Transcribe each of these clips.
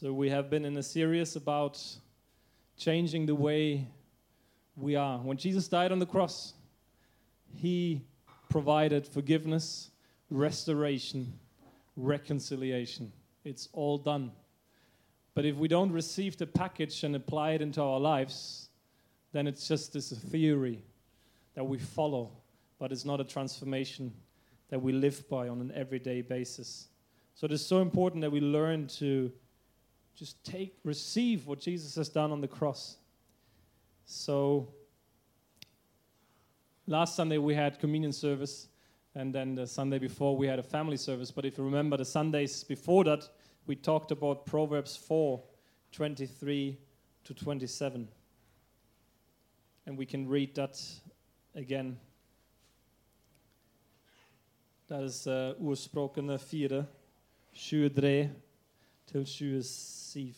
So, we have been in a series about changing the way we are. When Jesus died on the cross, he provided forgiveness, restoration, reconciliation. It's all done. But if we don't receive the package and apply it into our lives, then it's just this theory that we follow, but it's not a transformation that we live by on an everyday basis. So it is so important that we learn to just take, receive what Jesus has done on the cross. So last Sunday we had communion service, and then the Sunday before we had a family service. But if you remember the Sundays before that, we talked about Proverbs 4 23 to 27. And we can read that again. Dat is uh, ordspråkene 4, 23 til 27.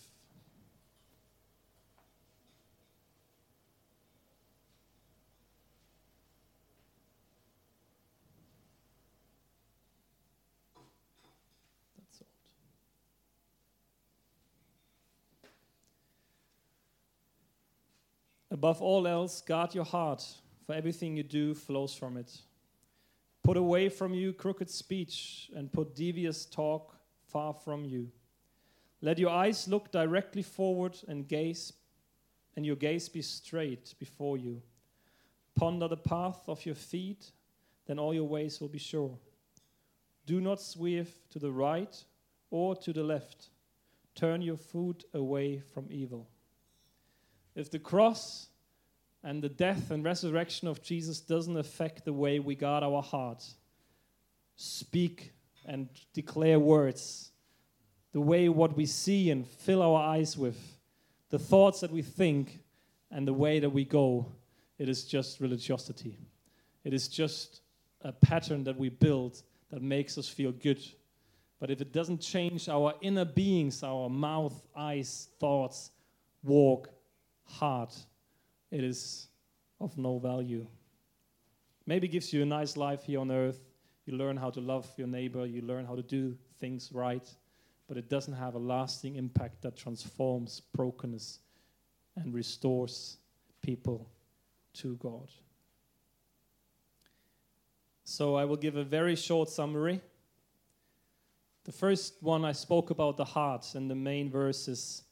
That's old. Above all else, guard your heart, for everything you do flows from it. Put away from you crooked speech and put devious talk far from you. Let your eyes look directly forward and gaze and your gaze be straight before you. Ponder the path of your feet, then all your ways will be sure. Do not swerve to the right or to the left. Turn your foot away from evil. If the cross and the death and resurrection of Jesus doesn't affect the way we guard our hearts, speak and declare words, the way what we see and fill our eyes with, the thoughts that we think, and the way that we go, it is just religiosity. It is just a pattern that we build that makes us feel good. But if it doesn't change our inner beings, our mouth, eyes, thoughts, walk, heart, it is of no value. Maybe gives you a nice life here on earth. You learn how to love your neighbor, you learn how to do things right, but it doesn't have a lasting impact that transforms brokenness and restores people to God. So I will give a very short summary. The first one I spoke about the heart, and the main verse is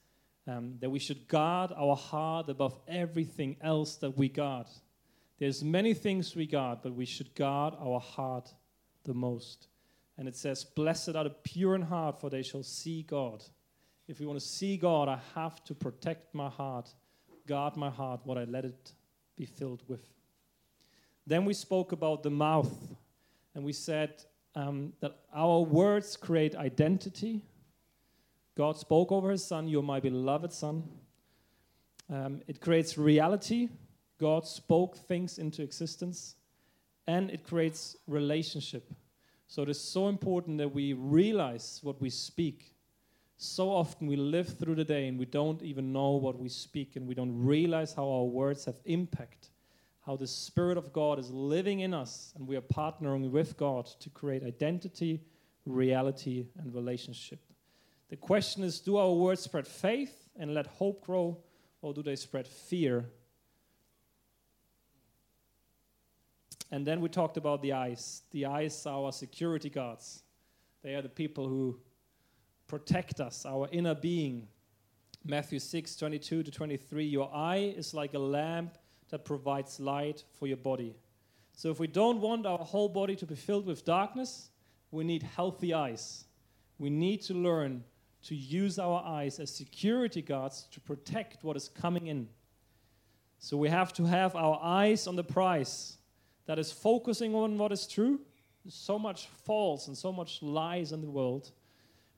um, that we should guard our heart above everything else that we guard. There's many things we guard, but we should guard our heart the most. And it says, Blessed are the pure in heart, for they shall see God. If we want to see God, I have to protect my heart, guard my heart, what I let it be filled with. Then we spoke about the mouth, and we said um, that our words create identity. God spoke over his son, You're my beloved son. Um, it creates reality. God spoke things into existence. And it creates relationship. So it is so important that we realize what we speak. So often we live through the day and we don't even know what we speak, and we don't realize how our words have impact, how the Spirit of God is living in us, and we are partnering with God to create identity, reality, and relationship. The question is do our words spread faith and let hope grow, or do they spread fear? And then we talked about the eyes. The eyes are our security guards, they are the people who protect us, our inner being. Matthew 6 22 to 23 Your eye is like a lamp that provides light for your body. So, if we don't want our whole body to be filled with darkness, we need healthy eyes. We need to learn to use our eyes as security guards to protect what is coming in. So we have to have our eyes on the prize that is focusing on what is true. So much false and so much lies in the world,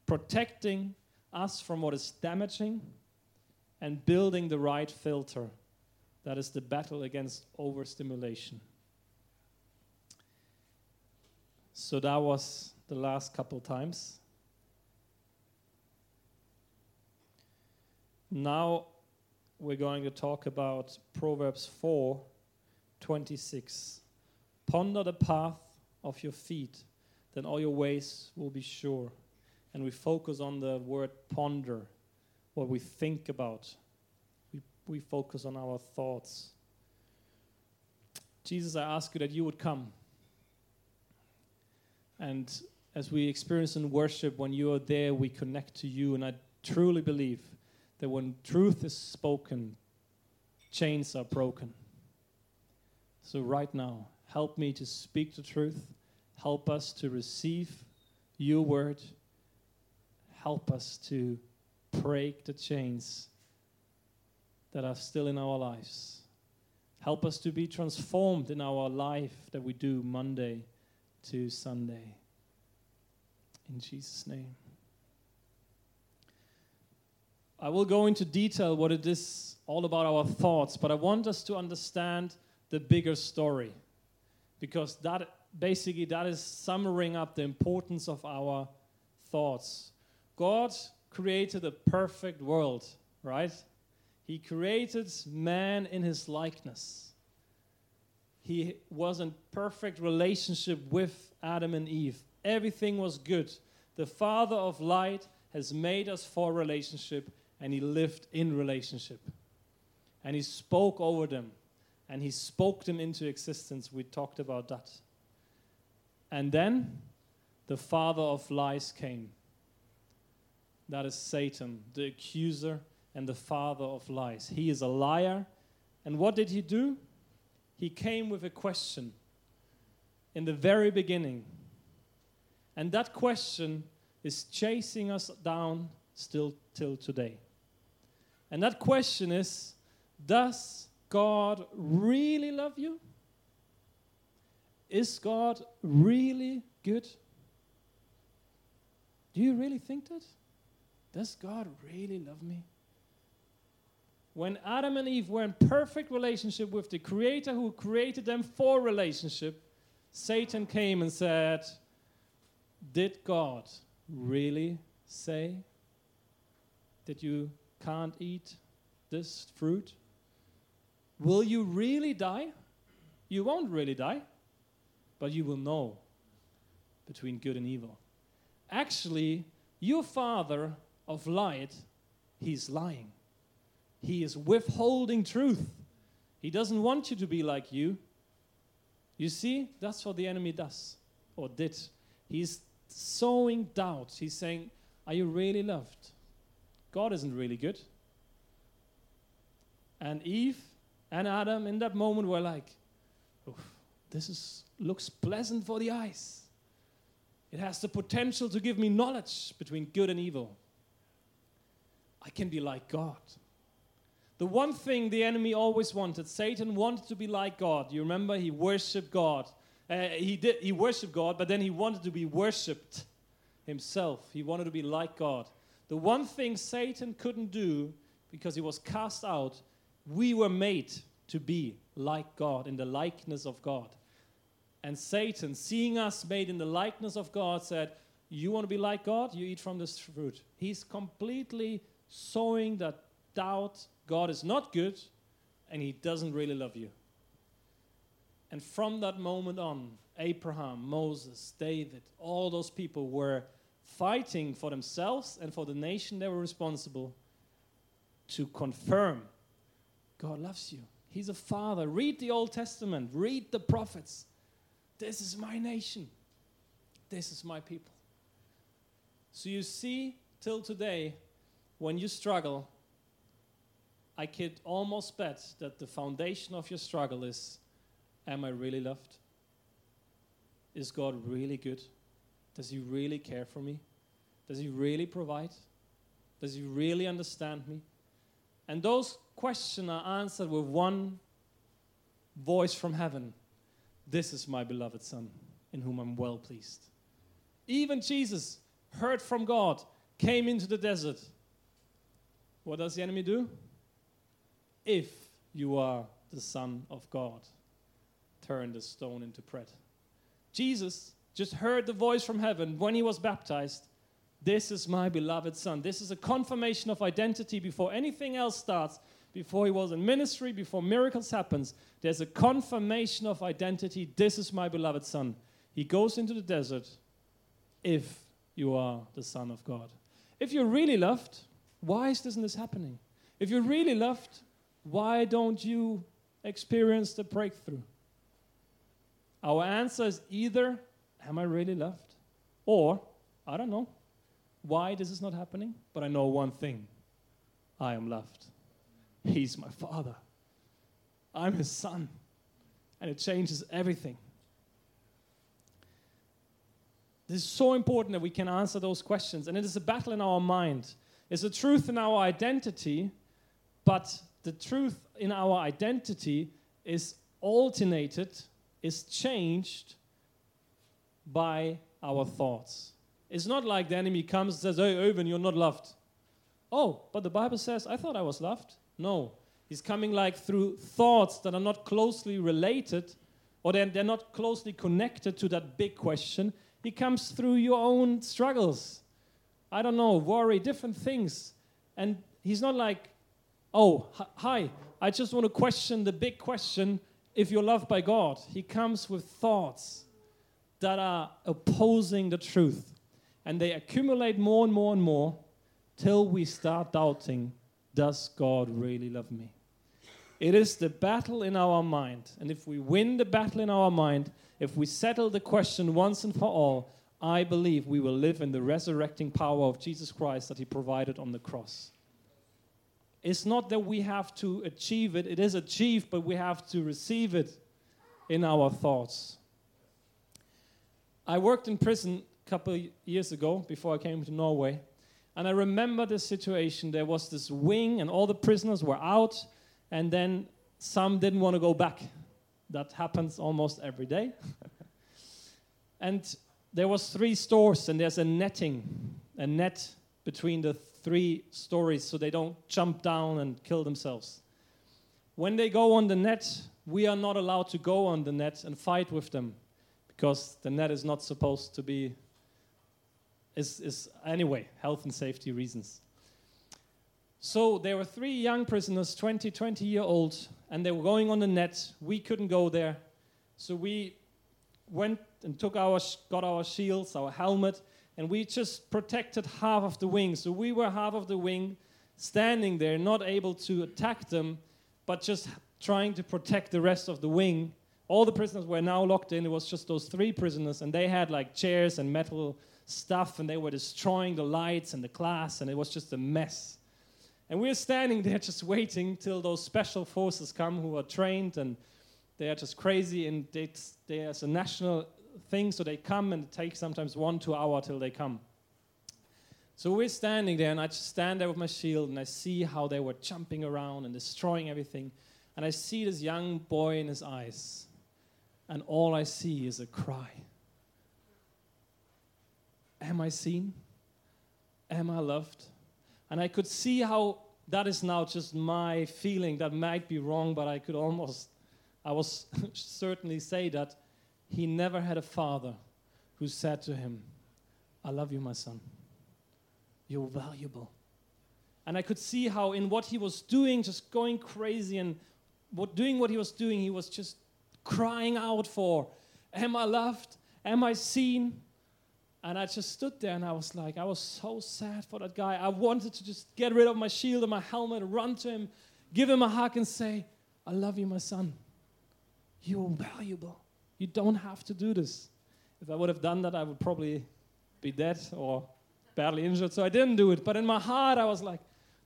protecting us from what is damaging and building the right filter. That is the battle against overstimulation. So that was the last couple times. Now we're going to talk about Proverbs 4 26. Ponder the path of your feet, then all your ways will be sure. And we focus on the word ponder. what we think about. We, we focus on our thoughts. Jesus, I ask you that you would come. And as we experience in worship, when you are there, we connect to you. And I truly believe that when truth is spoken, chains are broken. So, right now, help me to speak the truth. Help us to receive your word. Help us to break the chains that are still in our lives. Help us to be transformed in our life that we do Monday to Sunday. In Jesus' name. I will go into detail what it is all about our thoughts, but I want us to understand the bigger story because that basically that is summing up the importance of our thoughts. God created a perfect world, right? He created man in his likeness. He was in perfect relationship with Adam and Eve. Everything was good. The Father of light has made us for relationship and he lived in relationship. And he spoke over them and he spoke them into existence. We talked about that. And then the father of lies came. That is Satan, the accuser and the father of lies. He is a liar. And what did he do? He came with a question in the very beginning. And that question is chasing us down still till today. And that question is Does God really love you? Is God really good? Do you really think that? Does God really love me? When Adam and Eve were in perfect relationship with the Creator who created them for relationship, Satan came and said, Did God really say that you can't eat this fruit? Will you really die? You won't really die, but you will know between good and evil. Actually, your father of light, he's lying. He is withholding truth. He doesn't want you to be like you. You see, that's what the enemy does or did. He's sowing doubt. He's saying, Are you really loved? God isn't really good. And Eve and Adam in that moment were like, this is, looks pleasant for the eyes. It has the potential to give me knowledge between good and evil. I can be like God. The one thing the enemy always wanted, Satan wanted to be like God. You remember he worshiped God. Uh, he did he worshiped God, but then he wanted to be worshipped himself. He wanted to be like God. The one thing Satan couldn't do because he was cast out, we were made to be like God, in the likeness of God. And Satan, seeing us made in the likeness of God, said, You want to be like God? You eat from this fruit. He's completely sowing that doubt God is not good and he doesn't really love you. And from that moment on, Abraham, Moses, David, all those people were fighting for themselves and for the nation they were responsible to confirm God loves you. He's a father. Read the Old Testament, read the prophets. This is my nation. This is my people. So you see, till today, when you struggle, I could almost bet that the foundation of your struggle is Am I really loved? Is God really good? Does He really care for me? Does He really provide? Does He really understand me? And those questions are answered with one voice from heaven This is my beloved Son, in whom I'm well pleased. Even Jesus heard from God, came into the desert. What does the enemy do? If you are the Son of God, turn the stone into bread. Jesus just heard the voice from heaven when he was baptized. This is my beloved son. This is a confirmation of identity before anything else starts, before he was in ministry, before miracles happens. There's a confirmation of identity. This is my beloved son. He goes into the desert if you are the son of God. If you're really loved, Why isn't this happening? If you're really loved, why don't you experience the breakthrough? Our answer is either, Am I really loved? Or, I don't know why this is not happening, but I know one thing I am loved. He's my father. I'm his son. And it changes everything. This is so important that we can answer those questions. And it is a battle in our mind. It's a truth in our identity, but the truth in our identity is alternated, is changed by our thoughts. It's not like the enemy comes and says, Hey, Owen, you're not loved. Oh, but the Bible says, I thought I was loved. No. He's coming like through thoughts that are not closely related or they're not closely connected to that big question. He comes through your own struggles. I don't know, worry, different things. And he's not like, oh, hi, I just want to question the big question if you're loved by God. He comes with thoughts that are opposing the truth. And they accumulate more and more and more till we start doubting does God really love me? It is the battle in our mind. And if we win the battle in our mind, if we settle the question once and for all, I believe we will live in the resurrecting power of Jesus Christ that He provided on the cross. It's not that we have to achieve it, it is achieved, but we have to receive it in our thoughts. I worked in prison couple years ago before I came to Norway. And I remember this situation. There was this wing, and all the prisoners were out, and then some didn't want to go back. That happens almost every day. and there was three stores, and there's a netting, a net between the three stories so they don't jump down and kill themselves. When they go on the net, we are not allowed to go on the net and fight with them because the net is not supposed to be is, is anyway health and safety reasons. So there were three young prisoners 20 20 year old and they were going on the net. We couldn't go there. So we went and took our got our shields our helmet and we just protected half of the wing. So we were half of the wing standing there not able to attack them but just trying to protect the rest of the wing. All the prisoners were now locked in. It was just those three prisoners and they had like chairs and metal stuff and they were destroying the lights and the class and it was just a mess. And we are standing there just waiting till those special forces come who are trained and they are just crazy and it's there's a national thing so they come and it takes sometimes one, two hour till they come. So we're standing there and I just stand there with my shield and I see how they were jumping around and destroying everything. And I see this young boy in his eyes and all I see is a cry. Am I seen? Am I loved? And I could see how that is now just my feeling that might be wrong, but I could almost, I was certainly say that he never had a father who said to him, I love you, my son. You're valuable. And I could see how, in what he was doing, just going crazy and what, doing what he was doing, he was just crying out for, Am I loved? Am I seen? And I just stood there and I was like, I was so sad for that guy. I wanted to just get rid of my shield and my helmet, run to him, give him a hug, and say, I love you, my son. You're valuable. You don't have to do this. If I would have done that, I would probably be dead or badly injured. So I didn't do it. But in my heart, I was like,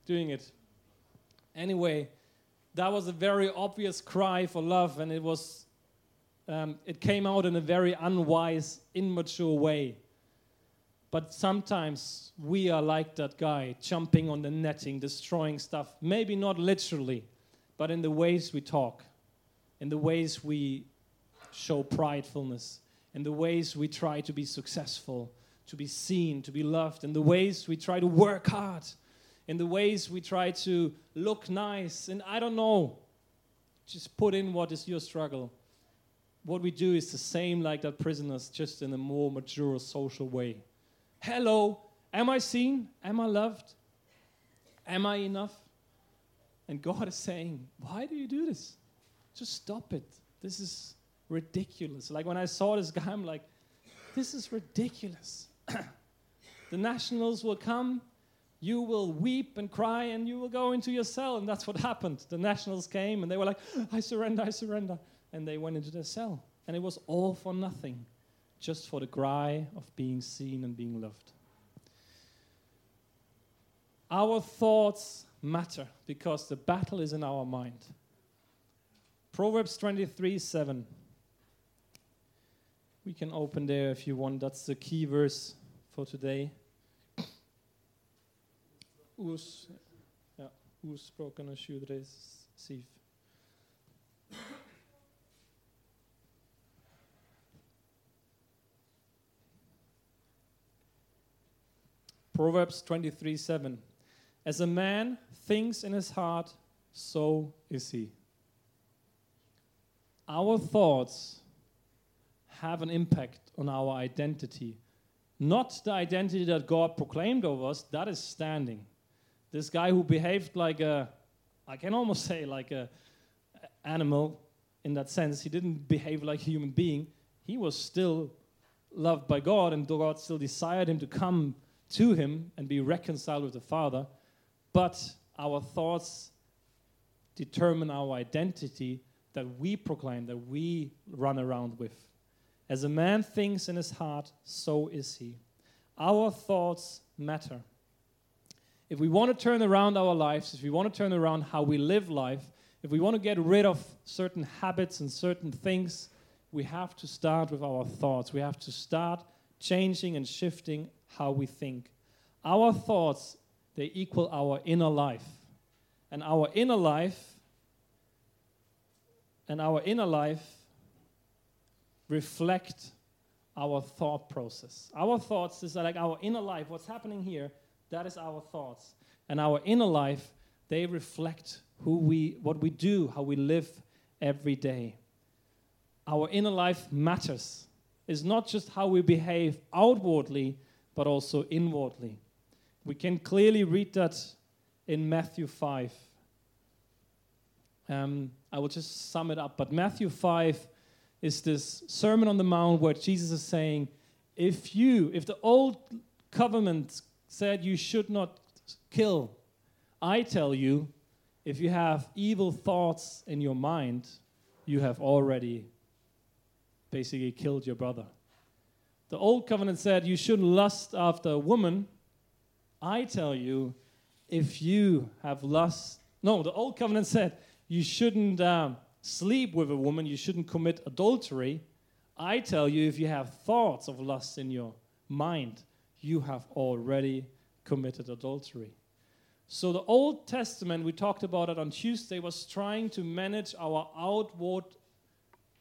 doing it. Anyway, that was a very obvious cry for love, and it was. Um, it came out in a very unwise, immature way. But sometimes we are like that guy, jumping on the netting, destroying stuff. Maybe not literally, but in the ways we talk, in the ways we show pridefulness, in the ways we try to be successful, to be seen, to be loved, in the ways we try to work hard, in the ways we try to look nice. And I don't know, just put in what is your struggle. What we do is the same like that prisoners, just in a more mature social way. Hello, am I seen? Am I loved? Am I enough? And God is saying, Why do you do this? Just stop it. This is ridiculous. Like when I saw this guy, I'm like, This is ridiculous. the nationals will come, You will weep and cry and you will go into your cell. And that's what happened. The nationals came and they were like, I surrender, I surrender. And they went into their cell. And it was all for nothing, just for the cry of being seen and being loved. Our thoughts matter because the battle is in our mind. Proverbs 23 7. We can open there if you want. That's the key verse for today. Us, ja, ordspråkene 23, 7. Proverbs 23 7. As a man thinks in his heart, so is he. Our thoughts have an impact on our identity. Not the identity that God proclaimed over us, that is standing. This guy who behaved like a, I can almost say like a animal in that sense, he didn't behave like a human being. He was still loved by God, and God still desired him to come to him and be reconciled with the Father but our thoughts determine our identity that we proclaim, that we run around with. As a man thinks in his heart, so is he. Our thoughts matter. If we want to turn around our lives, if we want to turn around how we live life, if we want to get rid of certain habits and certain things, we have to start with our thoughts. We have to start changing and shifting how we think. Our thoughts they equal our inner life. And our inner life and our inner life reflect our thought process. Our thoughts is like our inner life, what's happening here, that is our thoughts. And our inner life, they reflect who we what we do, how we live every day. Our inner life matters. It's not just how we behave outwardly, but also inwardly. We can clearly read that in Matthew 5. Um, I will just sum it up. But Matthew 5 is this Sermon on the Mount where Jesus is saying, if you, if the old covenant said you should not kill, I tell you, if you have evil thoughts in your mind, you have already basically killed your brother. The old covenant said you shouldn't lust after a woman, I tell you, if you have lust, no, the old covenant said you shouldn't um, sleep with a woman, you shouldn't commit adultery. I tell you, if you have thoughts of lust in your mind, you have already committed adultery. So, the Old Testament, we talked about it on Tuesday, was trying to manage our outward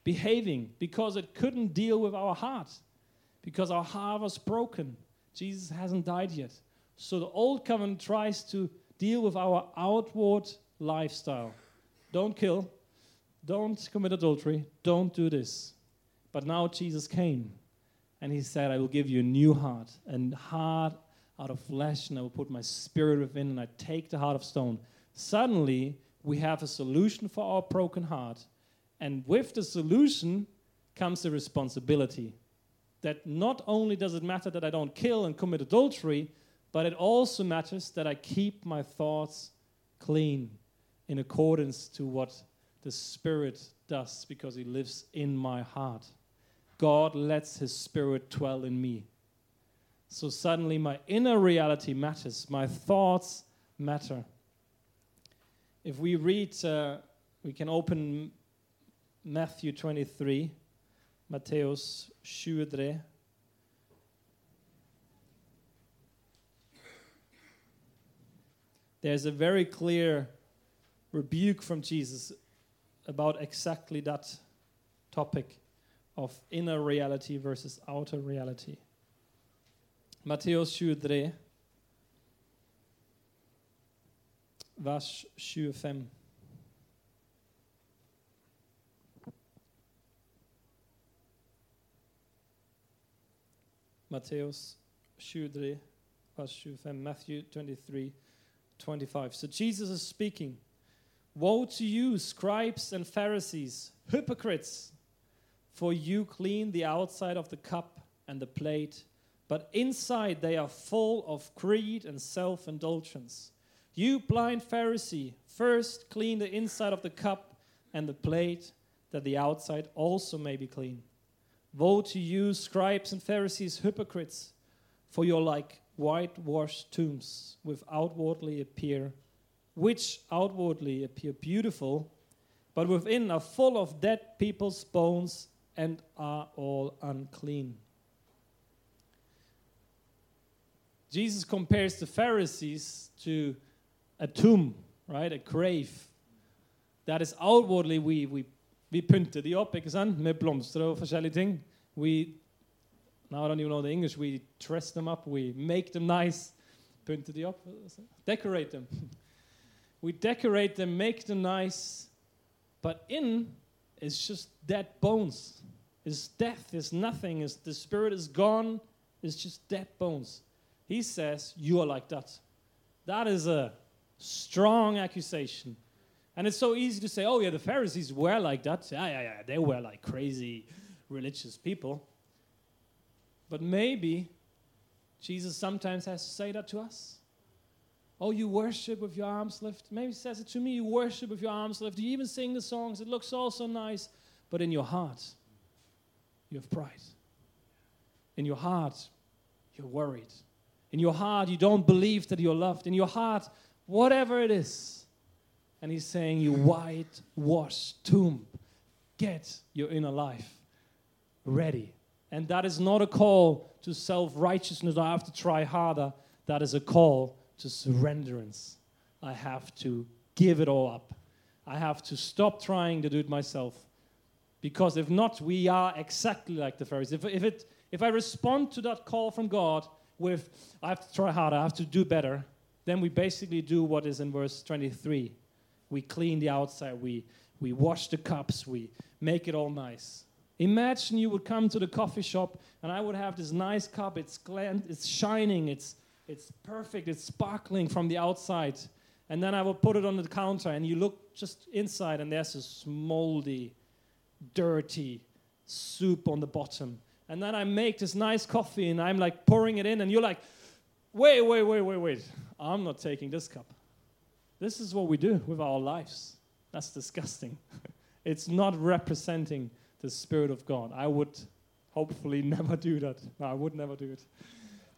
behaving because it couldn't deal with our heart, because our heart was broken. Jesus hasn't died yet. So the old covenant tries to deal with our outward lifestyle. Don't kill, don't commit adultery, don't do this. But now Jesus came and he said, I will give you a new heart, a heart out of flesh, and I will put my spirit within, and I take the heart of stone. Suddenly, we have a solution for our broken heart. And with the solution comes the responsibility that not only does it matter that I don't kill and commit adultery, but it also matters that I keep my thoughts clean in accordance to what the Spirit does because He lives in my heart. God lets His Spirit dwell in me. So suddenly my inner reality matters, my thoughts matter. If we read, uh, we can open Matthew 23, Matteus 23. there's a very clear rebuke from Jesus about exactly that topic of inner reality versus outer reality. Matteus 23, vers 25. Matteus 23, vers 25. Matthew 23, 25. So Jesus is speaking Woe to you, scribes and Pharisees, hypocrites! For you clean the outside of the cup and the plate, but inside they are full of greed and self indulgence. You blind Pharisee, first clean the inside of the cup and the plate, that the outside also may be clean. Woe to you, scribes and Pharisees, hypocrites, for you're like whitewashed tombs, with outwardly appear, which outwardly appear beautiful, but within are full of dead people's bones and are all unclean. Jesus compares the Pharisees to a tomb, right? A grave. That is outwardly we, we, vi pynter de opp ikke sant? med blomster og forskjellige ting. We, now I don't even know the English, we dress them up, we make them nice. Pynte de opp? Decorate them. we decorate them, make them nice, but in is just dead bones. It's death, it's nothing, it's, the spirit is gone, it's just dead bones. He says, You are like that. That is a strong accusation. And it's so easy to say, oh, yeah, the Pharisees were like that. Yeah, yeah, yeah, they were like crazy religious people. But maybe Jesus sometimes has to say that to us. Oh, you worship with your arms lifted. Maybe he says it to me. You worship with your arms lifted. You even sing the songs. It looks all so nice. But in your heart, you have pride. In your heart, you're worried. In your heart, you don't believe that you're loved. In your heart, whatever it is. And he's saying, You whitewashed tomb, get your inner life ready. And that is not a call to self righteousness. I have to try harder. That is a call to surrenderance. I have to give it all up. I have to stop trying to do it myself. Because if not, we are exactly like the Pharisees. If, if, it, if I respond to that call from God with, I have to try harder, I have to do better, then we basically do what is in verse 23. We clean the outside, we, we wash the cups, we make it all nice. Imagine you would come to the coffee shop and I would have this nice cup, it's glam, it's shining, it's, it's perfect, it's sparkling from the outside. And then I would put it on the counter and you look just inside and there's this moldy, dirty soup on the bottom. And then I make this nice coffee and I'm like pouring it in, and you're like, wait, wait, wait, wait, wait. I'm not taking this cup. This is what we do with our lives. That's disgusting. it's not representing the Spirit of God. I would hopefully never do that. No, I would never do it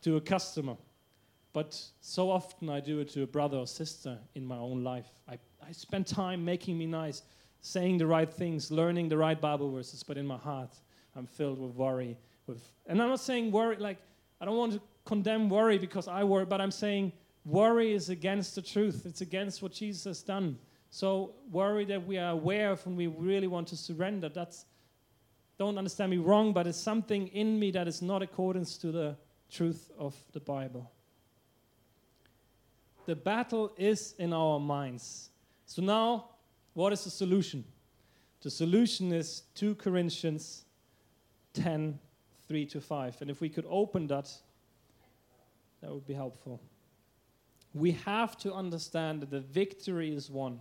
to a customer. But so often I do it to a brother or sister in my own life. I, I spend time making me nice, saying the right things, learning the right Bible verses, but in my heart, I'm filled with worry. With, and I'm not saying worry like I don't want to condemn worry because I worry, but I'm saying worry is against the truth. It's against what Jesus has done. So worry that we are aware of when we really want to surrender. That's don't understand me wrong, but it's something in me that is not accordance to the truth of the Bible. The battle is in our minds. So now, what is the solution? The solution is 2 Corinthians 10 3 to 5. And if we could open that, that would be helpful. We have to understand that the victory is won.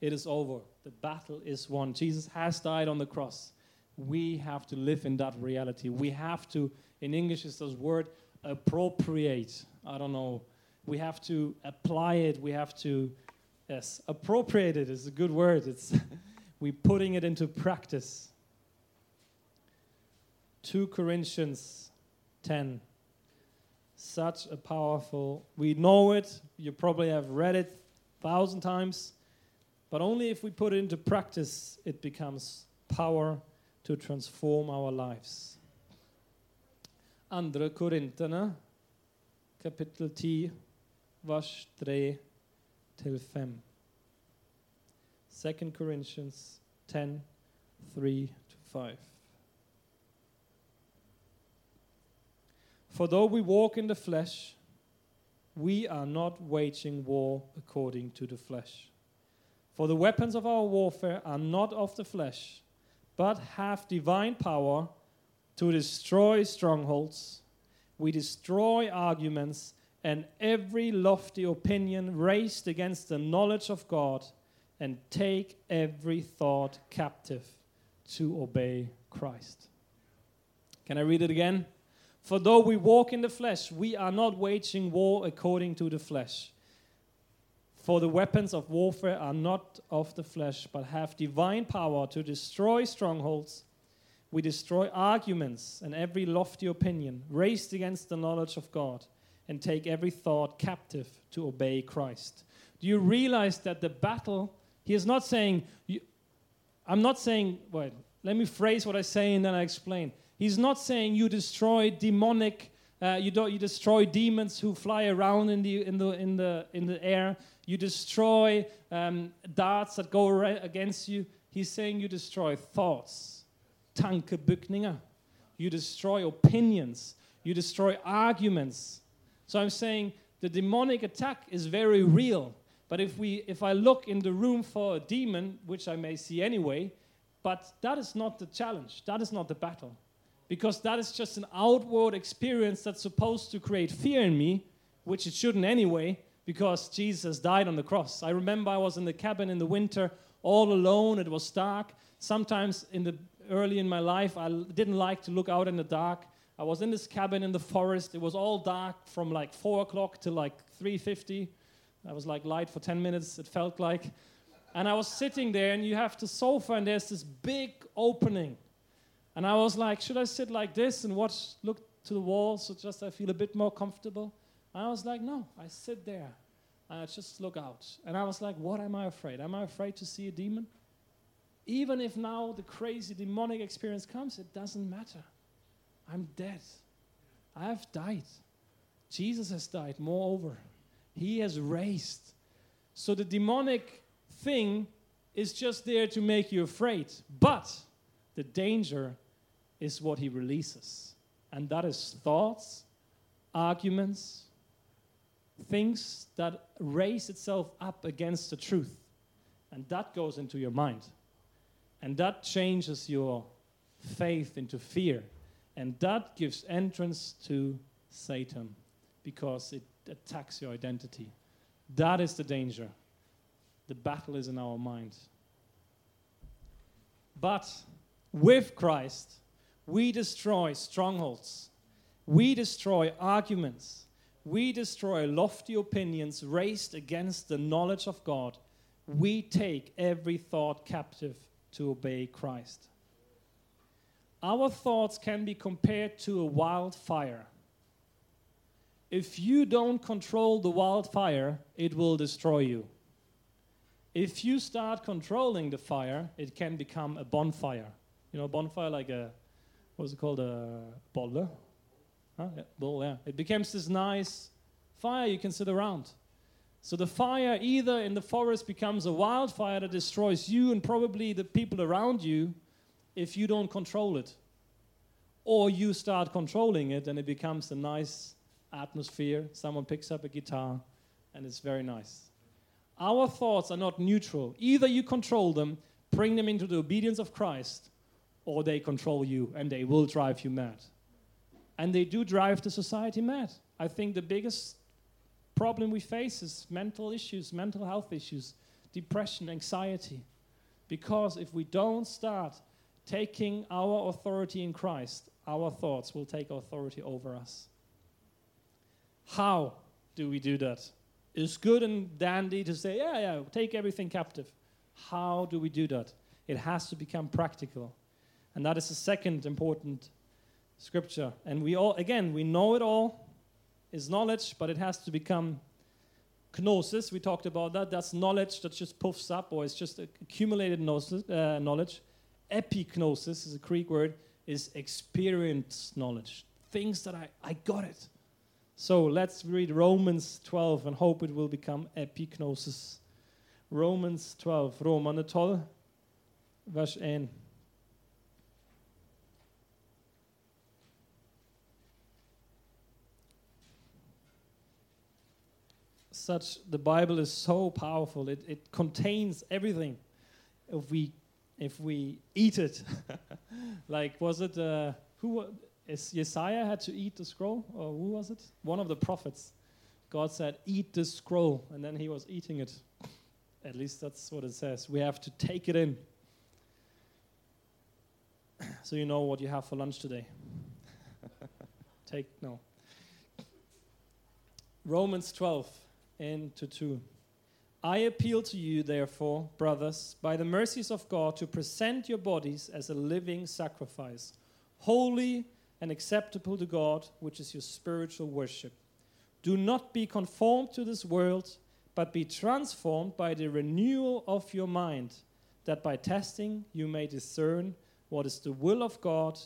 It is over. The battle is won. Jesus has died on the cross. We have to live in that reality. We have to, in English, is this word appropriate. I don't know. We have to apply it. We have to, yes, appropriate it is a good word. It's we putting it into practice. 2 Corinthians 10. Such a powerful, we know it, you probably have read it a thousand times, but only if we put it into practice, it becomes power to transform our lives. Andre Korinterne, kapittel 10, vers 3 til 5. 2 Corinthians 10, 3 to 5. For though we walk in the flesh, we are not waging war according to the flesh. For the weapons of our warfare are not of the flesh, but have divine power to destroy strongholds. We destroy arguments and every lofty opinion raised against the knowledge of God and take every thought captive to obey Christ. Can I read it again? For though we walk in the flesh, we are not waging war according to the flesh. For the weapons of warfare are not of the flesh, but have divine power to destroy strongholds. We destroy arguments and every lofty opinion raised against the knowledge of God, and take every thought captive to obey Christ. Do you realize that the battle, he is not saying, I'm not saying, wait, let me phrase what I say and then I explain. He's not saying you destroy demonic, uh, you, don't, you destroy demons who fly around in the, in the, in the, in the air you destroy um, darts that go right against you. He's saying you destroy thoughts, tankebygninger. You destroy opinions. You destroy arguments. So I'm saying the demonic attack is very real. But if, we, if I look in the room for a demon, which I may see anyway, but that is not the challenge. That is not the battle. Because that is just an outward experience that's supposed to create fear in me, which it shouldn't anyway because Jesus died on the cross. I remember I was in the cabin in the winter, all alone. It was dark. Sometimes in the early in my life, I didn't like to look out in the dark. I was in this cabin in the forest. It was all dark from like four o'clock to like 3:50. I was like light for 10 minutes. It felt like, and I was sitting there, and you have the sofa, and there's this big opening, and I was like, should I sit like this and watch, look to the wall, so just I feel a bit more comfortable? And I was like, no, I sit there I just look out. And I was like, what am I afraid? Am I afraid to see a demon? Even if now the crazy demonic experience comes, it doesn't matter. I'm dead. I have died. Jesus has died. Moreover, he has raised. So the demonic thing is just there to make you afraid. But the danger is what he releases. And that is thoughts, arguments, things that raise itself up against the truth. And that goes into your mind. And that changes your faith into fear. And that gives entrance to Satan because it attacks your identity. That is the danger. The battle is in our mind. But with Christ, we destroy strongholds, we destroy arguments, we destroy lofty opinions raised against the knowledge of God. We take every thought captive to obey Christ. Our thoughts can be compared to a wildfire. If you don't control the wildfire, it will destroy you. If you start controlling the fire, it can become a bonfire. You know, bonfire like a, what's it called, a bolle? Huh? Yeah, yeah. It becomes this nice fire you can sit around. So the fire, either in the forest, becomes a wildfire that destroys you and probably the people around you if you don't control it. Or you start controlling it and it becomes a nice atmosphere. Someone picks up a guitar and it's very nice. Our thoughts are not neutral. Either you control them, bring them into the obedience of Christ, or they control you and they will drive you mad. And they do drive the society mad. I think the biggest problem we face is mental issues, mental health issues, depression, anxiety. Because if we don't start taking our authority in Christ, our thoughts will take authority over us. How do we do that? It's good and dandy to say, yeah, yeah, take everything captive. How do we do that? It has to become practical. And that is the second important scripture. And we all, again, we know it all, is knowledge, but it has to become gnosis. We talked about that. That's knowledge that just puffs up, or it's just accumulated gnosis, uh, knowledge. Epignosis is a Greek word, is experienced knowledge. Things that I, I got it. So let's read Romans 12 and hope it will become epignosis. Romans 12, Romane 12, vers 1. Such the Bible is so powerful. It, it contains everything. If we if we eat it, like was it uh, who is Isaiah had to eat the scroll or who was it? One of the prophets. God said, "Eat the scroll," and then he was eating it. At least that's what it says. We have to take it in. so you know what you have for lunch today. take no. Romans 12 into 2. I appeal to you, therefore, brothers, by the mercies of God, to present your bodies as a living sacrifice, holy and acceptable to God, which is your spiritual worship. Do not be conformed to this world, but be transformed by the renewal of your mind, that by testing you may discern what is the will of God,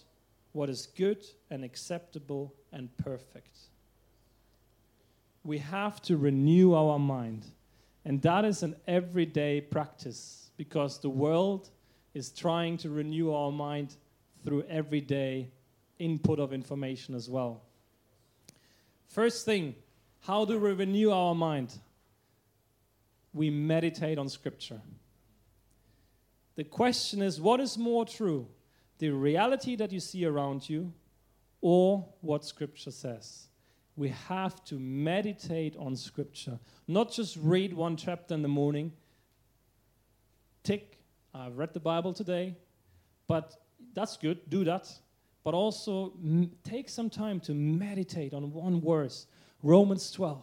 what is good and acceptable and perfect. We have to renew our mind. And that is an everyday practice because the world is trying to renew our mind through everyday input of information as well. First thing, how do we renew our mind? We meditate on Scripture. The question is what is more true, the reality that you see around you or what Scripture says? We have to meditate on Scripture. Not just read one chapter in the morning, tick, I've read the Bible today, but that's good, do that. But also m- take some time to meditate on one verse Romans 12.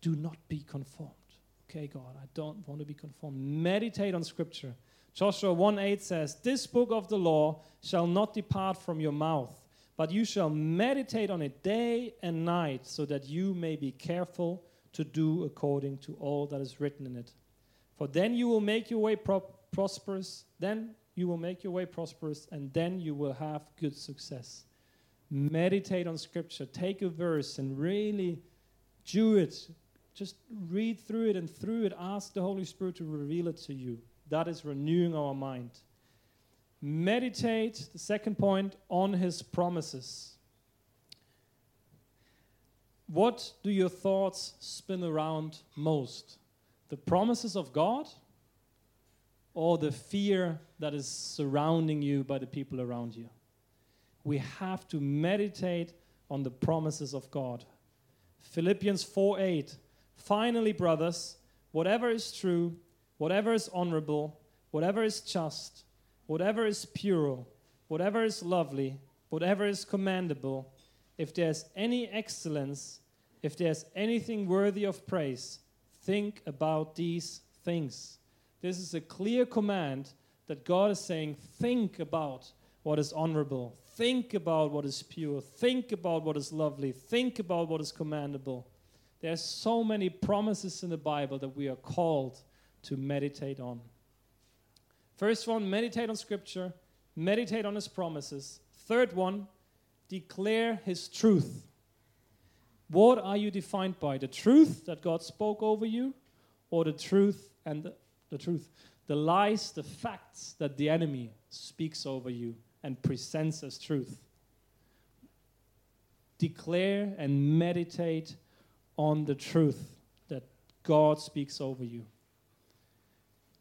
Do not be conformed. Okay, God, I don't want to be conformed. Meditate on Scripture. Joshua 1 8 says, This book of the law shall not depart from your mouth but you shall meditate on it day and night, so that you may be careful to do according to all that is written in it. For then you will make your way pro- prosperous, then you will make your way prosperous, and then you will have good success. Meditate on Scripture. Take a verse and really do it. Just read through it and through it, ask the Holy Spirit to reveal it to you. That is renewing our mind. Meditate, the second point, on his promises. What do your thoughts spin around most? The promises of God or the fear that is surrounding you by the people around you? We have to meditate on the promises of God. Philippians 4 8. Finally, brothers, whatever is true, whatever is honorable, whatever is just, whatever is pure, whatever is lovely, whatever is commendable, if there's any excellence, if there's anything worthy of praise, think about these things. This is a clear command that God is saying, think about what is honorable, think about what is pure, think about what is lovely, think about what is commendable. There's so many promises in the Bible that we are called to meditate on. First one, meditate on Scripture, meditate on His promises. Third one, declare His truth. What are you defined by? The truth that God spoke over you, or the truth and the, the truth, the lies, the facts that the enemy speaks over you and presents as truth? Declare and meditate on the truth that God speaks over you.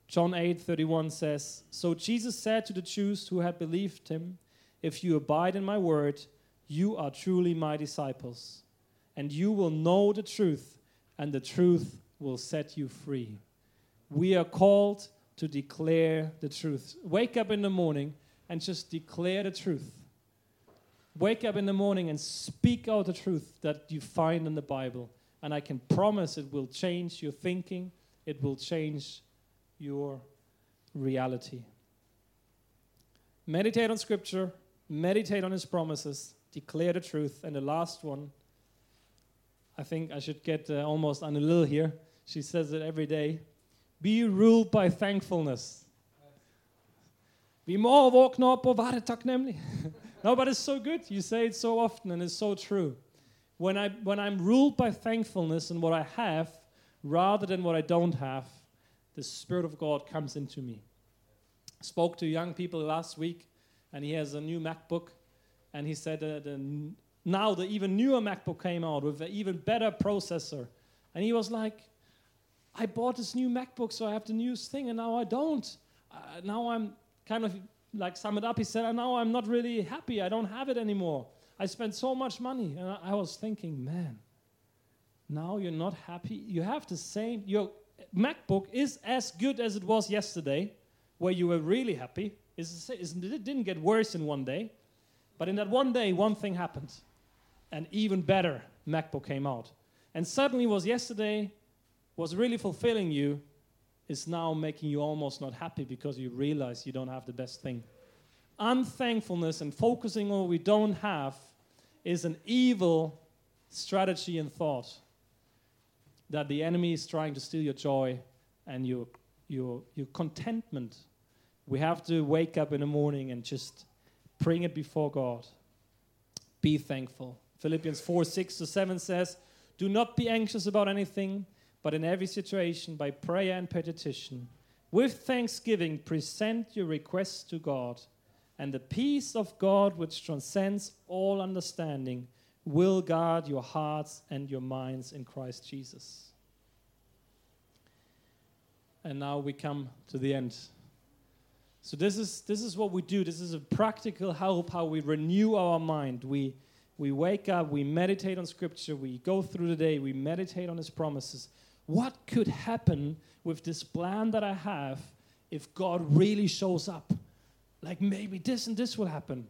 John 8 31 says, So Jesus said to the Jews who had believed him, If you abide in my word, you are truly my disciples, and you will know the truth, and the truth will set you free. We are called to declare the truth. Wake up in the morning and just declare the truth. Wake up in the morning and speak out the truth that you find in the Bible. And I can promise it will change your thinking, it will change your reality. Meditate on Scripture, meditate on His promises, declare the truth. And the last one, I think I should get uh, almost on a little here. She says it every day. Be ruled by thankfulness. No, but it's so good. You say it so often, and it's so true. When, I, when I'm ruled by thankfulness and what I have, rather than what I don't have, the Spirit of God comes into me. Spoke to young people last week, and he has a new MacBook, and he said that the, now the even newer MacBook came out with an even better processor, and he was like, "I bought this new MacBook, so I have the newest thing, and now I don't. Uh, now I'm kind of like sum it up. He said, "Now I'm not really happy. I don't have it anymore. I spent so much money." And I, I was thinking, man, now you're not happy. You have the same. You're MacBook is as good as it was yesterday, where you were really happy. It didn't get worse in one day. But in that one day, one thing happened. an even better MacBook came out. And suddenly was yesterday was really fulfilling you is now making you almost not happy because you realize you don't have the best thing. Unthankfulness and focusing on what we don't have is an evil strategy and thought that the enemy is trying to steal your joy and your, your, your contentment. We have to wake up in the morning and just bring it before God. Be thankful. Philippians 4 6 to 7 says, Do not be anxious about anything, but in every situation, by prayer and petition, with thanksgiving, present your requests to God, and the peace of God, which transcends all understanding, will guard your hearts and your minds in Christ Jesus. And now we come to the end. So this is this is what we do. This is a practical help how we renew our mind. We we wake up, we meditate on scripture, we go through the day, we meditate on his promises. What could happen with this plan that I have if God really shows up? Like maybe this and this will happen.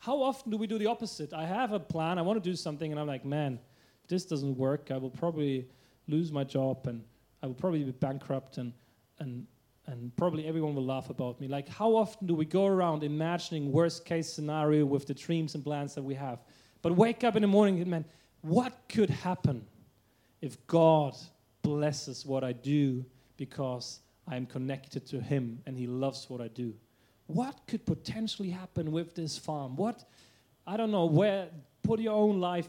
How often do we do the opposite? I have a plan, I want to do something, and I'm like, man, this doesn't work, I will probably lose my job and I will probably be bankrupt and, and, and probably everyone will laugh about me. Like, how often do we go around imagining worst case scenario with the dreams and plans that we have? But wake up in the morning and, man, what could happen if God blesses what I do because I am connected to Him and He loves what I do? What could potentially happen with this farm? What, I don't know, where, put your own life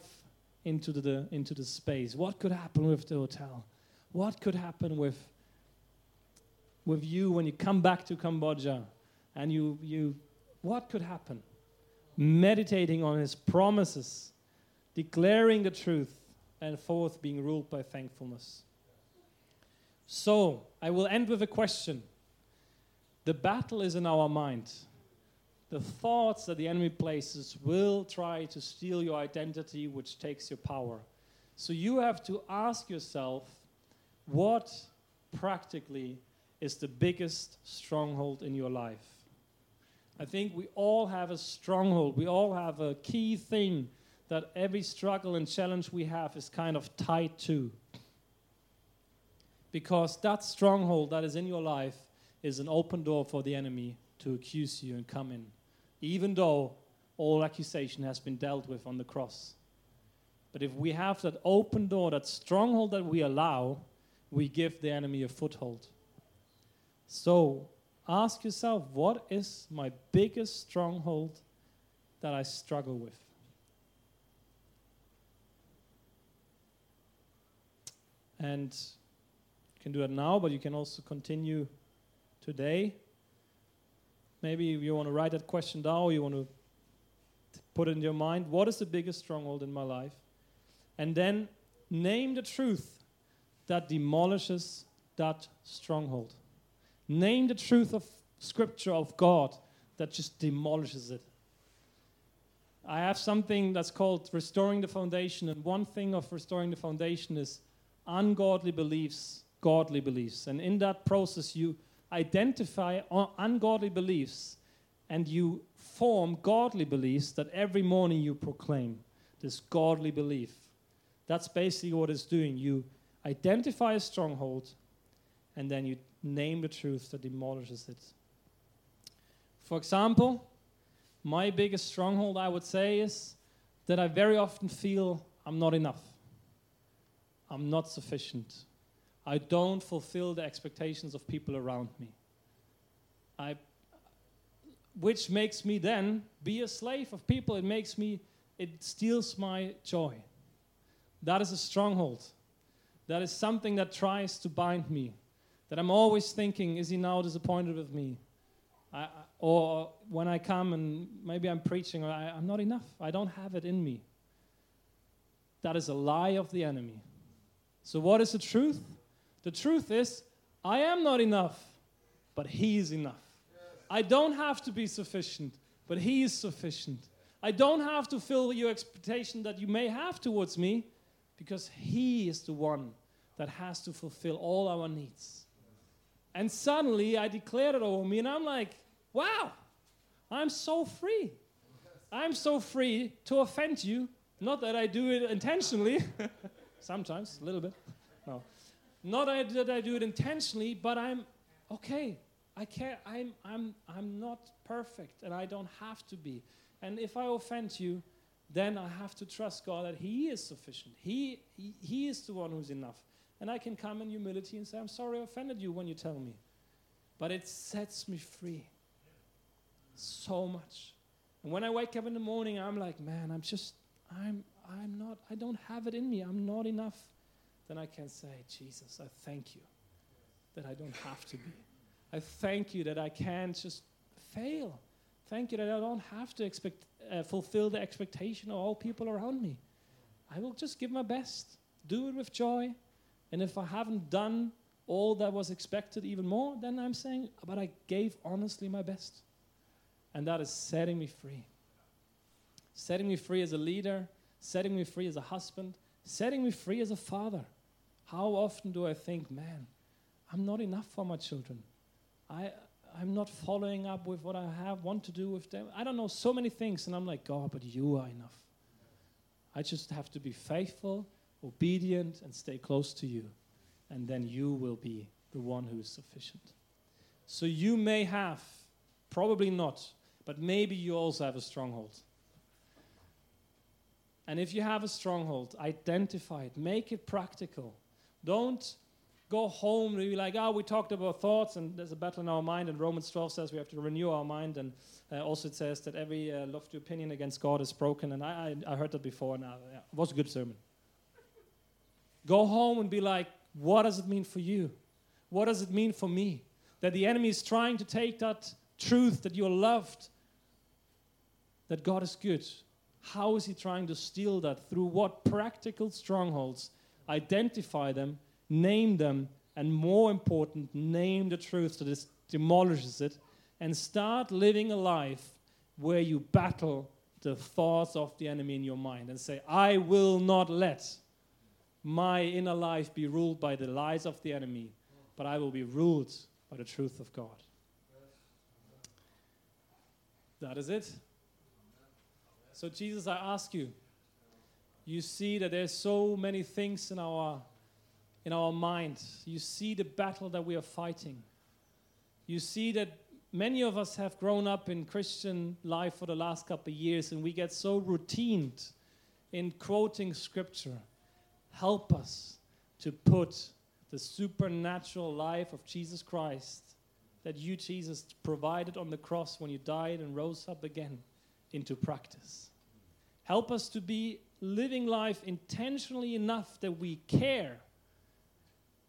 into the, into the space. What could happen with the hotel? What could happen with, with you when you come back to Cambodia and you, you, what could happen? Meditating on his promises, declaring the truth, and fourth, being ruled by thankfulness. So, I will end with a question. The battle is in our mind. The thoughts that the enemy places will try to steal your identity, which takes your power. So you have to ask yourself what practically is the biggest stronghold in your life? I think we all have a stronghold. We all have a key thing that every struggle and challenge we have is kind of tied to. Because that stronghold that is in your life is an open door for the enemy to accuse you and come in, even though all accusation has been dealt with on the cross. But if we have that open door, that stronghold that we allow, we give the enemy a foothold. So ask yourself what is my biggest stronghold that I struggle with? And you can do that now, but you can also continue today. Maybe you want to write that question down, or you want to put it in your mind. What is the biggest stronghold in my life? And then name the truth that demolishes that stronghold. Name the truth of Scripture, of God, that just demolishes it. I have something that's called restoring the foundation, and one thing of restoring the foundation is ungodly beliefs, godly beliefs. And in that process, you identify ungodly beliefs and you form godly beliefs that every morning you proclaim this godly belief. That's basically what it's doing. You identify a stronghold and then you name the truth that demolishes it. For example, my biggest stronghold, I would say, is that I very often feel I'm not enough. I'm not sufficient. I don't fulfill the expectations of people around me. I, which makes me then be a slave of people. It makes me, it steals my joy. That is a stronghold. That is something that tries to bind me. That I'm always thinking, is he now disappointed with me? I, or when I come and maybe I'm preaching, I, I'm not enough. I don't have it in me. That is a lie of the enemy. So, what is the truth? The truth is, I am not enough, but He is enough. I don't have to be sufficient, but He is sufficient. I don't have to fill your expectation that you may have towards me, because He is the one that has to fulfill all our needs. And suddenly I declared it over me, and I'm like, wow, I'm so free. I'm so free to offend you Not that I do it intentionally. Sometimes, a little bit. No. Not that I do it intentionally, but I'm okay. I can't, I'm, I'm, I'm not perfect and I don't have to be. And if I offend you, then I have to trust God that He is sufficient. He, he, he is the one who's enough. And I can come in humility and say, I'm sorry I offended you when you tell me. But it sets me free so much. And when I wake up in the morning, I'm like, man, I'm just, I'm, I'm not, I don't have it in me. I'm not enough. Then I can say, Jesus, I thank you that I don't have to be. I thank you that I can't just fail. Thank you that I don't have to expect, uh, fulfill the expectation of all people around me. I will just give my best, do it with joy. And if I haven't done all that was expected even more, then I'm saying, but I gave honestly my best. And that is setting me free. Setting me free as a leader, setting me free as a husband, setting me free as a father. How often do I think, man, I'm not enough for my children? I, I'm not following up with what I have want to do with them. I don't know so many things, and I'm like, God, but you are enough. I just have to be faithful, obedient, and stay close to you, and then you will be the one who is sufficient. So you may have, probably not, but maybe you also have a stronghold. And if you have a stronghold, identify it, make it practical. Don't go home and be like, oh, we talked about thoughts and there's a battle in our mind. And Romans 12 says we have to renew our mind. And uh, also it says that every uh, lofty opinion against God is broken. And I, I, I heard that before and I, yeah, it was a good sermon. Go home and be like, what does it mean for you? What does it mean for me? That the enemy is trying to take that truth that you're loved, that God is good. How is he trying to steal that? Through what practical strongholds? Identify them name them, and more important, name the truth that it demolishes it, and start living a life where you battle the thoughts of the enemy in your mind and say, I will not let my inner life be ruled by the lies of the enemy, but I will be ruled by the truth of God. That is it. So, Jesus, I ask you, you see that there's so many things in our in our mind. You see the battle that we are fighting. You see that many of us have grown up in Christian life for the last couple of years and we get so routined in quoting scripture. Help us to put the supernatural life of Jesus Christ that you, Jesus, provided on the cross when you died and rose up again into practice. Help us to be living life intentionally enough that we care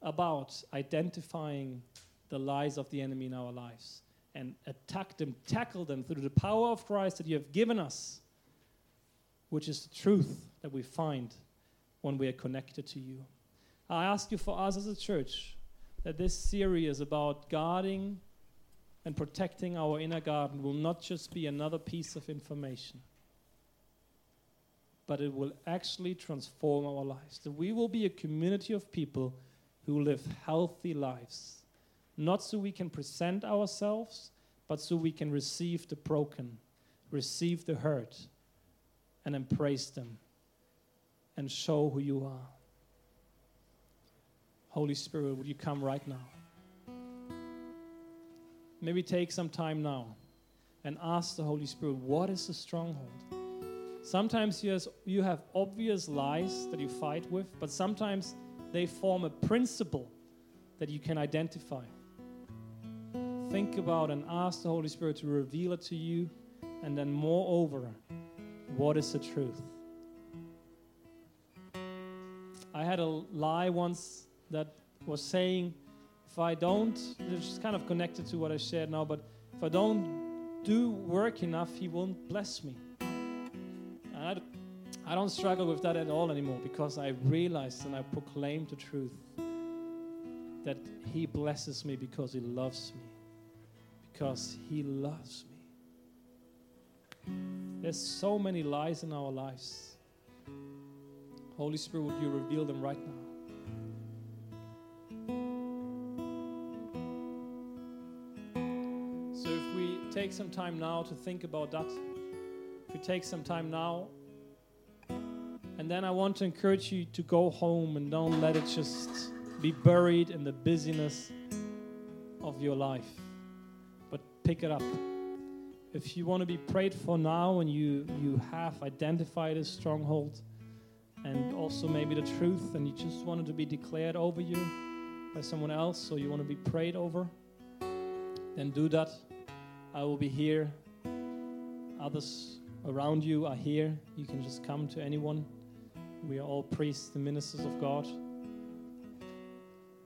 about identifying the lies of the enemy in our lives and attack them, tackle them through the power of Christ that you have given us, which is the truth that we find when we are connected to you. I ask you for us as a church that this series about guarding and protecting our inner garden will not just be another piece of information, but it will actually transform our lives. That we will be a community of people who live healthy lives, not so we can present ourselves, but so we can receive the broken, receive the hurt, and embrace them and show who you are. Holy Spirit, would you come right now? Maybe take some time now and ask the Holy Spirit, what is the stronghold? Sometimes you have obvious lies that you fight with, but sometimes they form a principle that you can identify. Think about and ask the Holy Spirit to reveal it to you, and then, moreover, what is the truth? I had a lie once that was saying, if I don't, it's kind of connected to what I shared now, but if I don't do work enough, He won't bless me. I don't struggle with that at all anymore because I realized and I proclaim the truth that He blesses me because He loves me. Because He loves me. There's so many lies in our lives. Holy Spirit, would you reveal them right now? So, if we take some time now to think about that, if we take some time now And then I want to encourage you to go home and don't let it just be buried in the busyness of your life, but pick it up. If you want to be prayed for now and you, you have identified a stronghold and also maybe the truth, and you just want it to be declared over you by someone else, or you want to be prayed over, then do that. I will be here. Others around you are here. You can just come to anyone. We are all priests and ministers of God.